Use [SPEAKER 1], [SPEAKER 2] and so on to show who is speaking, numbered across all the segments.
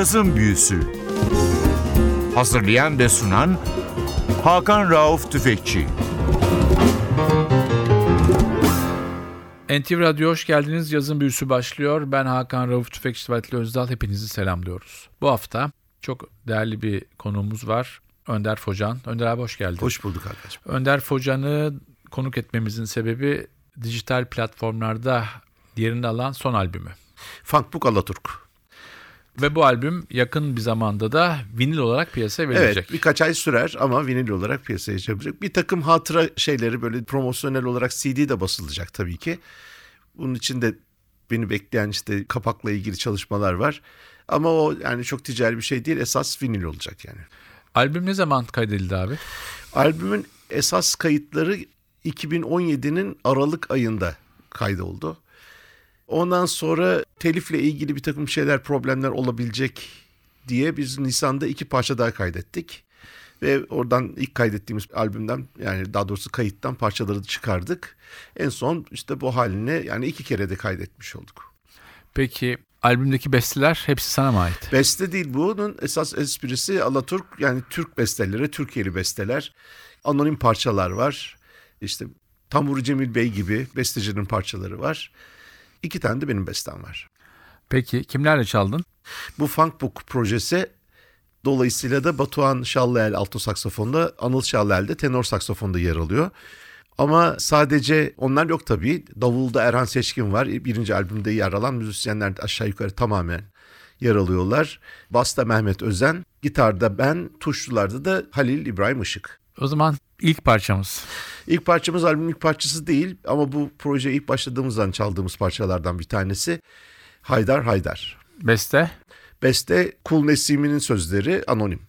[SPEAKER 1] Cazın Büyüsü Hazırlayan ve sunan Hakan Rauf Tüfekçi
[SPEAKER 2] NTV Radyo hoş geldiniz. Yazın büyüsü başlıyor. Ben Hakan Rauf Tüfekçi Vatili Özdal. Hepinizi selamlıyoruz. Bu hafta çok değerli bir konuğumuz var. Önder Focan. Önder abi hoş geldin.
[SPEAKER 3] Hoş bulduk arkadaşım.
[SPEAKER 2] Önder Focan'ı konuk etmemizin sebebi dijital platformlarda yerini alan son albümü.
[SPEAKER 3] Funkbook Alaturk.
[SPEAKER 2] Ve bu albüm yakın bir zamanda da vinil olarak piyasaya verilecek.
[SPEAKER 3] Evet birkaç ay sürer ama vinil olarak piyasaya çıkacak. Bir takım hatıra şeyleri böyle promosyonel olarak CD de basılacak tabii ki. Bunun için de beni bekleyen işte kapakla ilgili çalışmalar var. Ama o yani çok ticari bir şey değil esas vinil olacak yani.
[SPEAKER 2] Albüm ne zaman kaydedildi abi?
[SPEAKER 3] Albümün esas kayıtları 2017'nin Aralık ayında kaydoldu. Ondan sonra telifle ilgili bir takım şeyler, problemler olabilecek diye biz Nisan'da iki parça daha kaydettik. Ve oradan ilk kaydettiğimiz albümden yani daha doğrusu kayıttan parçaları çıkardık. En son işte bu haline yani iki kere de kaydetmiş olduk.
[SPEAKER 2] Peki albümdeki besteler hepsi sana mı ait?
[SPEAKER 3] Beste değil bunun esas esprisi Alaturk yani Türk besteleri, Türkiye'li besteler. Anonim parçalar var. İşte Tamburi Cemil Bey gibi bestecinin parçaları var. İki tane de benim bestem var.
[SPEAKER 2] Peki kimlerle çaldın?
[SPEAKER 3] Bu Funkbook projesi dolayısıyla da Batuhan Şallıel alto saksafonda, Anıl Şallıel de tenor saksafonda yer alıyor. Ama sadece onlar yok tabii. Davulda Erhan Seçkin var. Birinci albümde yer alan müzisyenler aşağı yukarı tamamen yer alıyorlar. Basta Mehmet Özen, gitarda ben, tuşlularda da Halil İbrahim Işık.
[SPEAKER 2] O zaman ilk parçamız.
[SPEAKER 3] İlk parçamız albümün ilk parçası değil ama bu proje ilk başladığımızdan çaldığımız parçalardan bir tanesi. Haydar Haydar.
[SPEAKER 2] Beste?
[SPEAKER 3] Beste Kul Nesimi'nin sözleri anonim.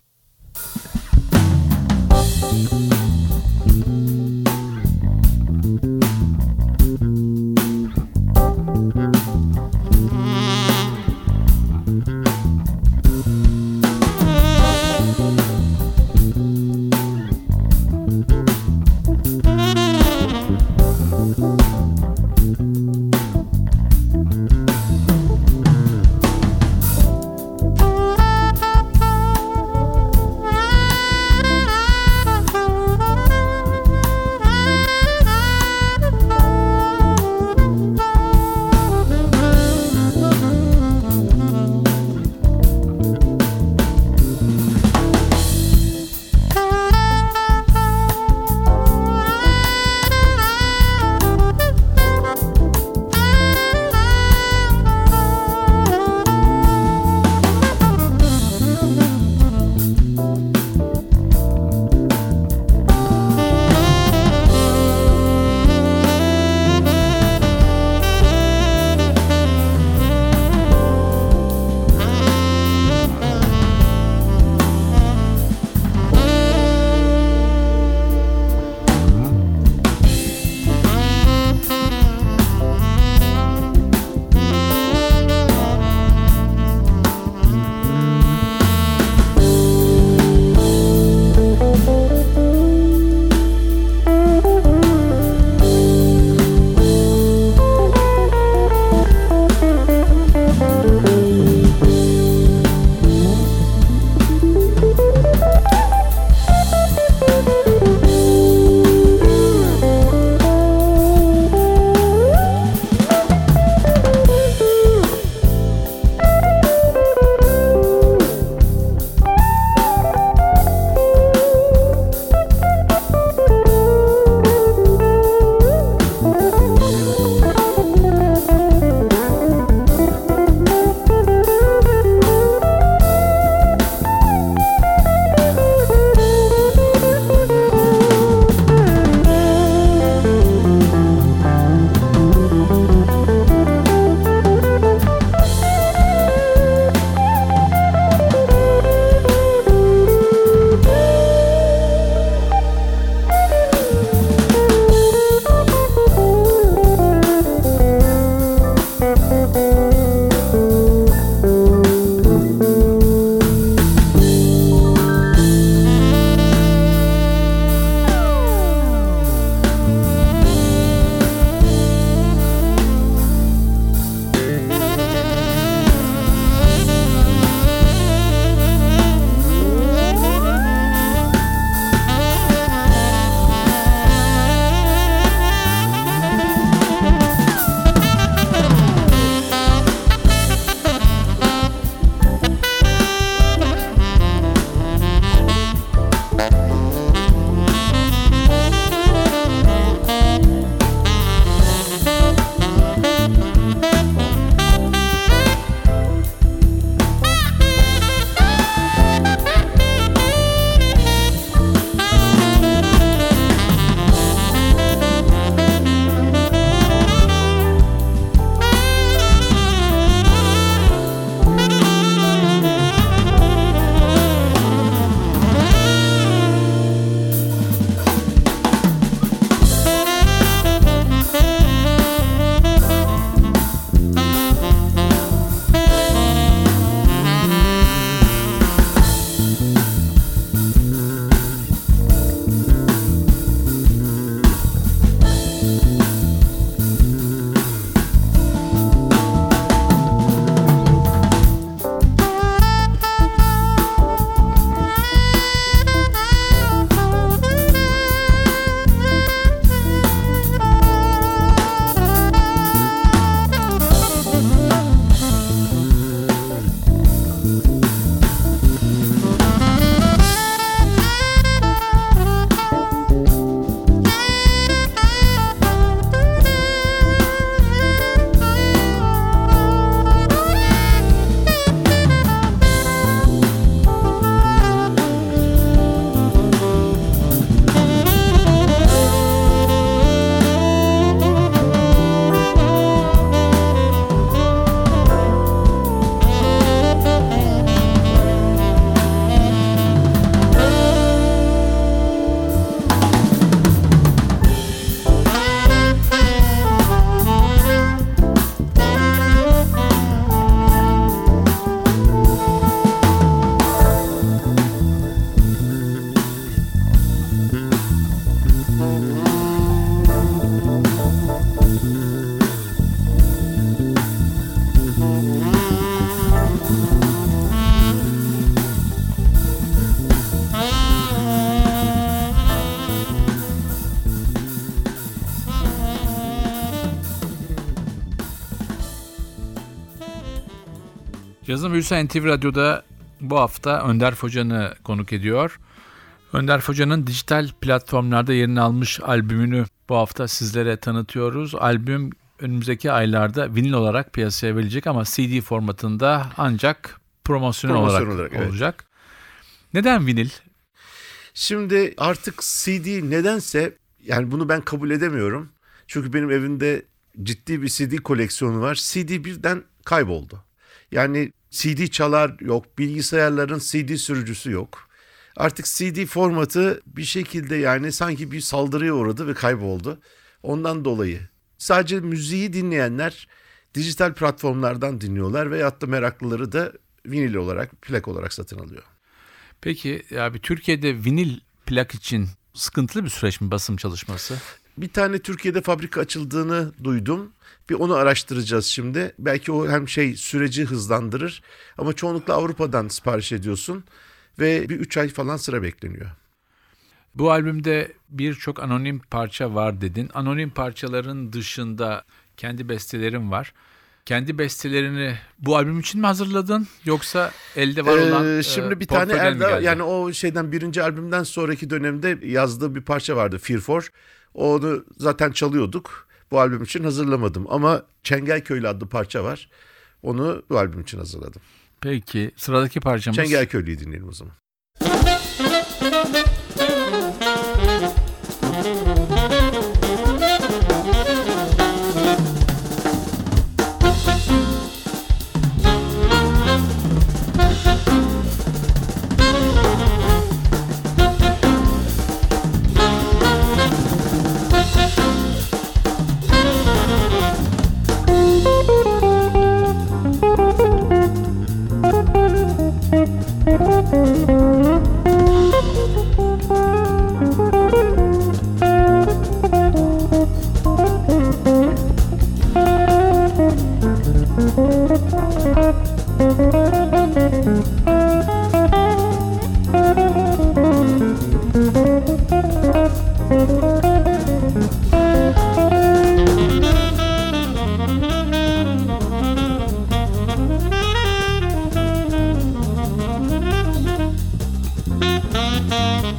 [SPEAKER 2] Yazın Büyüsen NTV Radyo'da bu hafta Önder Focan'ı konuk ediyor. Önder Focan'ın dijital platformlarda yerini almış albümünü bu hafta sizlere tanıtıyoruz. Albüm önümüzdeki aylarda vinil olarak piyasaya verilecek ama CD formatında ancak promosyon,
[SPEAKER 3] Promosyon
[SPEAKER 2] olarak,
[SPEAKER 3] olarak, evet.
[SPEAKER 2] olacak. Neden vinil?
[SPEAKER 3] Şimdi artık CD nedense yani bunu ben kabul edemiyorum. Çünkü benim evimde ciddi bir CD koleksiyonu var. CD birden kayboldu. Yani CD çalar yok, bilgisayarların CD sürücüsü yok. Artık CD formatı bir şekilde yani sanki bir saldırıya uğradı ve kayboldu. Ondan dolayı sadece müziği dinleyenler dijital platformlardan dinliyorlar veyahut da meraklıları da vinil olarak, plak olarak satın alıyor.
[SPEAKER 2] Peki abi Türkiye'de vinil plak için sıkıntılı bir süreç mi basım çalışması?
[SPEAKER 3] Bir tane Türkiye'de fabrika açıldığını duydum. Bir onu araştıracağız şimdi. Belki o hem şey süreci hızlandırır ama çoğunlukla Avrupa'dan sipariş ediyorsun ve bir 3 ay falan sıra bekleniyor.
[SPEAKER 2] Bu albümde birçok anonim parça var dedin. Anonim parçaların dışında kendi bestelerin var. Kendi bestelerini bu albüm için mi hazırladın yoksa elde var olan
[SPEAKER 3] Ee,
[SPEAKER 2] e,
[SPEAKER 3] şimdi bir tane
[SPEAKER 2] mi
[SPEAKER 3] Erdal
[SPEAKER 2] geldi?
[SPEAKER 3] yani o şeyden birinci albümden sonraki dönemde yazdığı bir parça vardı Fear For. Onu zaten çalıyorduk. Bu albüm için hazırlamadım ama Çengelköylü adlı parça var. Onu bu albüm için hazırladım.
[SPEAKER 2] Peki sıradaki parçamız
[SPEAKER 3] Çengelköylü'yü dinleyelim o zaman.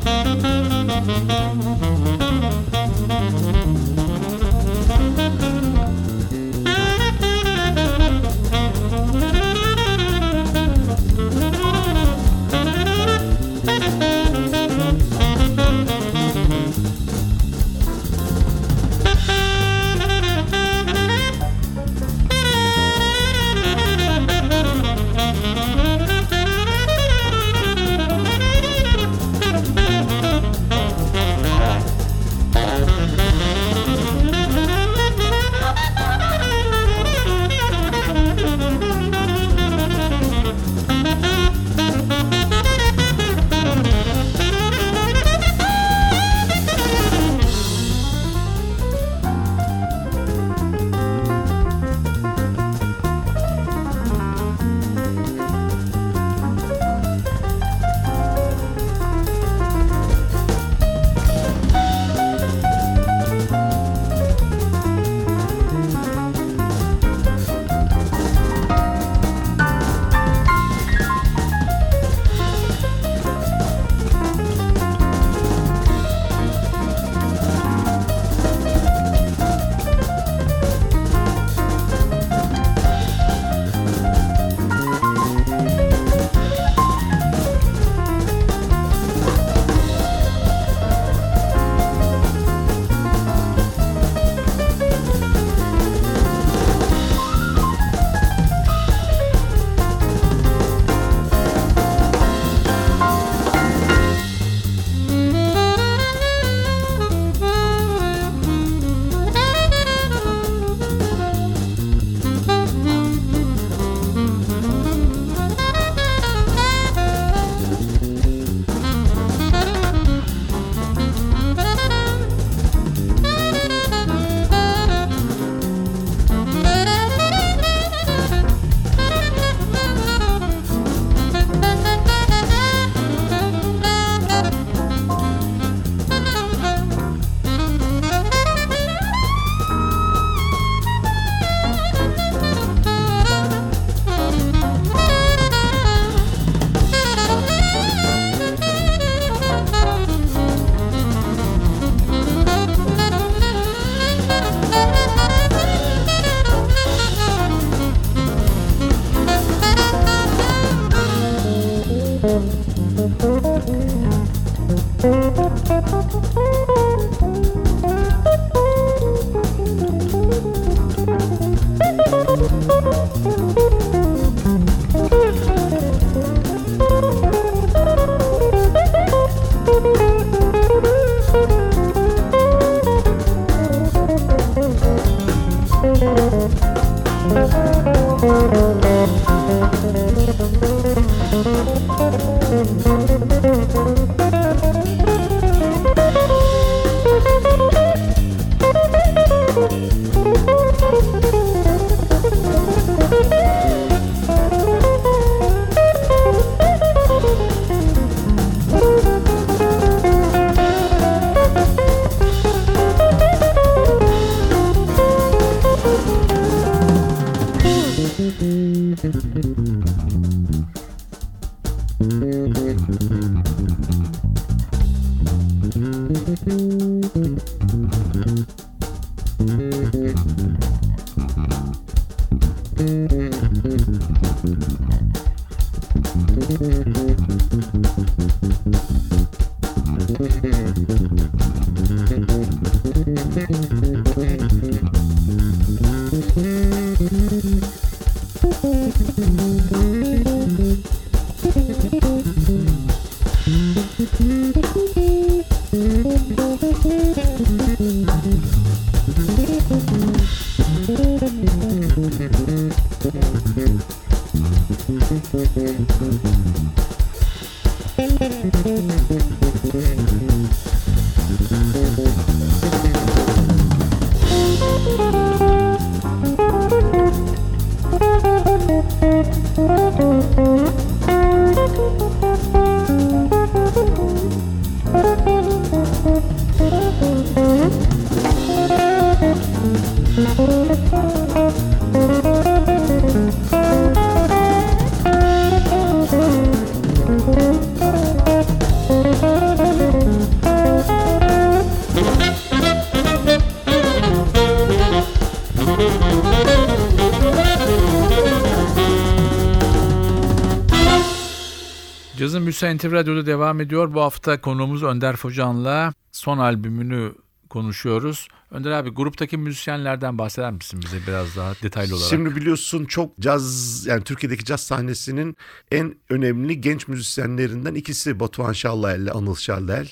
[SPEAKER 2] Thank you. うん。NTV Radyo'da devam ediyor. Bu hafta konuğumuz Önder Focan'la son albümünü konuşuyoruz. Önder abi gruptaki müzisyenlerden bahseder misin bize biraz daha detaylı olarak?
[SPEAKER 3] Şimdi biliyorsun çok caz yani Türkiye'deki caz sahnesinin en önemli genç müzisyenlerinden ikisi Batuhan Şallayel ile Anıl Şallayel.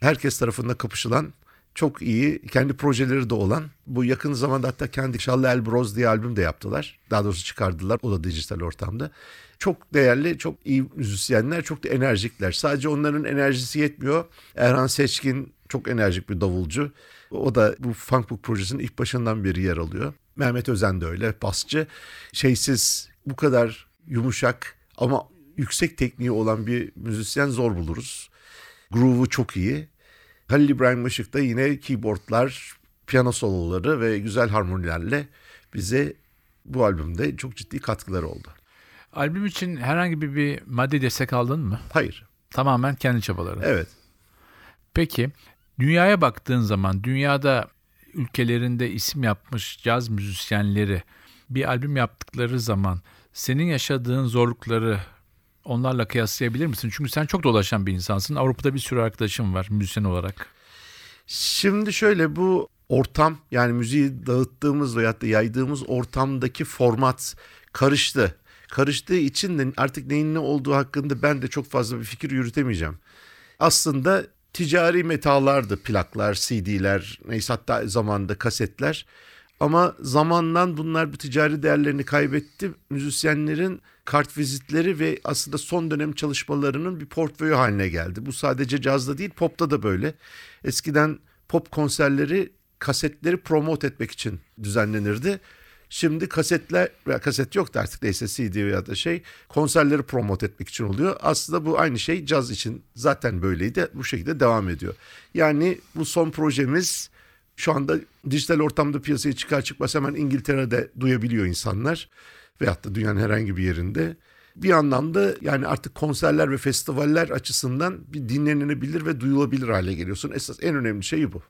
[SPEAKER 3] Herkes tarafından kapışılan çok iyi kendi projeleri de olan bu yakın zamanda hatta kendi Şallayel Bros diye albüm de yaptılar. Daha doğrusu çıkardılar o da dijital ortamda. Çok değerli, çok iyi müzisyenler, çok da enerjikler. Sadece onların enerjisi yetmiyor. Erhan Seçkin çok enerjik bir davulcu. O da bu Funkbook projesinin ilk başından beri yer alıyor. Mehmet Özen de öyle, basçı. Şeysiz, bu kadar yumuşak ama yüksek tekniği olan bir müzisyen zor buluruz. Groove'u çok iyi. Halil İbrahim Işık da yine keyboardlar, piyano soloları ve güzel harmonilerle bize bu albümde çok ciddi katkıları oldu.
[SPEAKER 2] Albüm için herhangi bir, bir maddi destek aldın mı?
[SPEAKER 3] Hayır.
[SPEAKER 2] Tamamen kendi çabaların.
[SPEAKER 3] Evet.
[SPEAKER 2] Peki dünyaya baktığın zaman dünyada ülkelerinde isim yapmış caz müzisyenleri bir albüm yaptıkları zaman senin yaşadığın zorlukları onlarla kıyaslayabilir misin? Çünkü sen çok dolaşan bir insansın. Avrupa'da bir sürü arkadaşım var müzisyen olarak.
[SPEAKER 3] Şimdi şöyle bu ortam yani müziği dağıttığımız veya da yaydığımız ortamdaki format karıştı. Karıştığı için de artık neyin ne olduğu hakkında ben de çok fazla bir fikir yürütemeyeceğim. Aslında ticari metalardı plaklar, CD'ler, neyse hatta zamanında kasetler. Ama zamandan bunlar bu ticari değerlerini kaybetti. Müzisyenlerin kart vizitleri ve aslında son dönem çalışmalarının bir portföyü haline geldi. Bu sadece cazda değil popta da böyle. Eskiden pop konserleri kasetleri promote etmek için düzenlenirdi. Şimdi kasetler veya kaset yok da artık neyse CD ya da şey konserleri promote etmek için oluyor. Aslında bu aynı şey caz için zaten böyleydi. Bu şekilde devam ediyor. Yani bu son projemiz şu anda dijital ortamda piyasaya çıkar çıkmaz hemen İngiltere'de duyabiliyor insanlar. Veyahut da dünyanın herhangi bir yerinde. Bir anlamda yani artık konserler ve festivaller açısından bir dinlenebilir ve duyulabilir hale geliyorsun. Esas en önemli şey bu.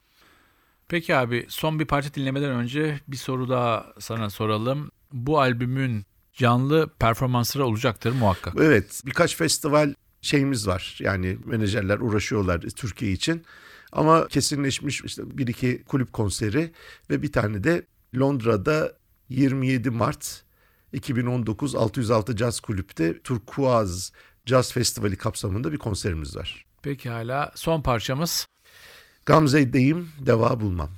[SPEAKER 2] Peki abi son bir parça dinlemeden önce bir soru daha sana soralım. Bu albümün canlı performansları olacaktır muhakkak.
[SPEAKER 3] Evet birkaç festival şeyimiz var. Yani menajerler uğraşıyorlar Türkiye için. Ama kesinleşmiş işte bir iki kulüp konseri ve bir tane de Londra'da 27 Mart 2019 606 Jazz Kulüp'te Turkuaz Jazz Festivali kapsamında bir konserimiz var.
[SPEAKER 2] Pekala son parçamız.
[SPEAKER 3] Gamze'deyim, deva bulmam.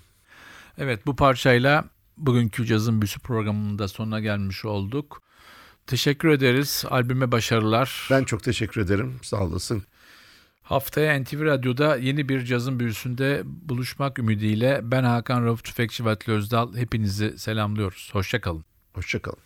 [SPEAKER 2] Evet bu parçayla bugünkü Cazın Büyüsü programında sonuna gelmiş olduk. Teşekkür ederiz. Albüme başarılar.
[SPEAKER 3] Ben çok teşekkür ederim. Sağ olasın.
[SPEAKER 2] Haftaya NTV Radyo'da yeni bir cazın büyüsünde buluşmak ümidiyle ben Hakan Rauf Tüfekçi ve Atli Özdal hepinizi selamlıyoruz. Hoşçakalın.
[SPEAKER 3] Hoşçakalın.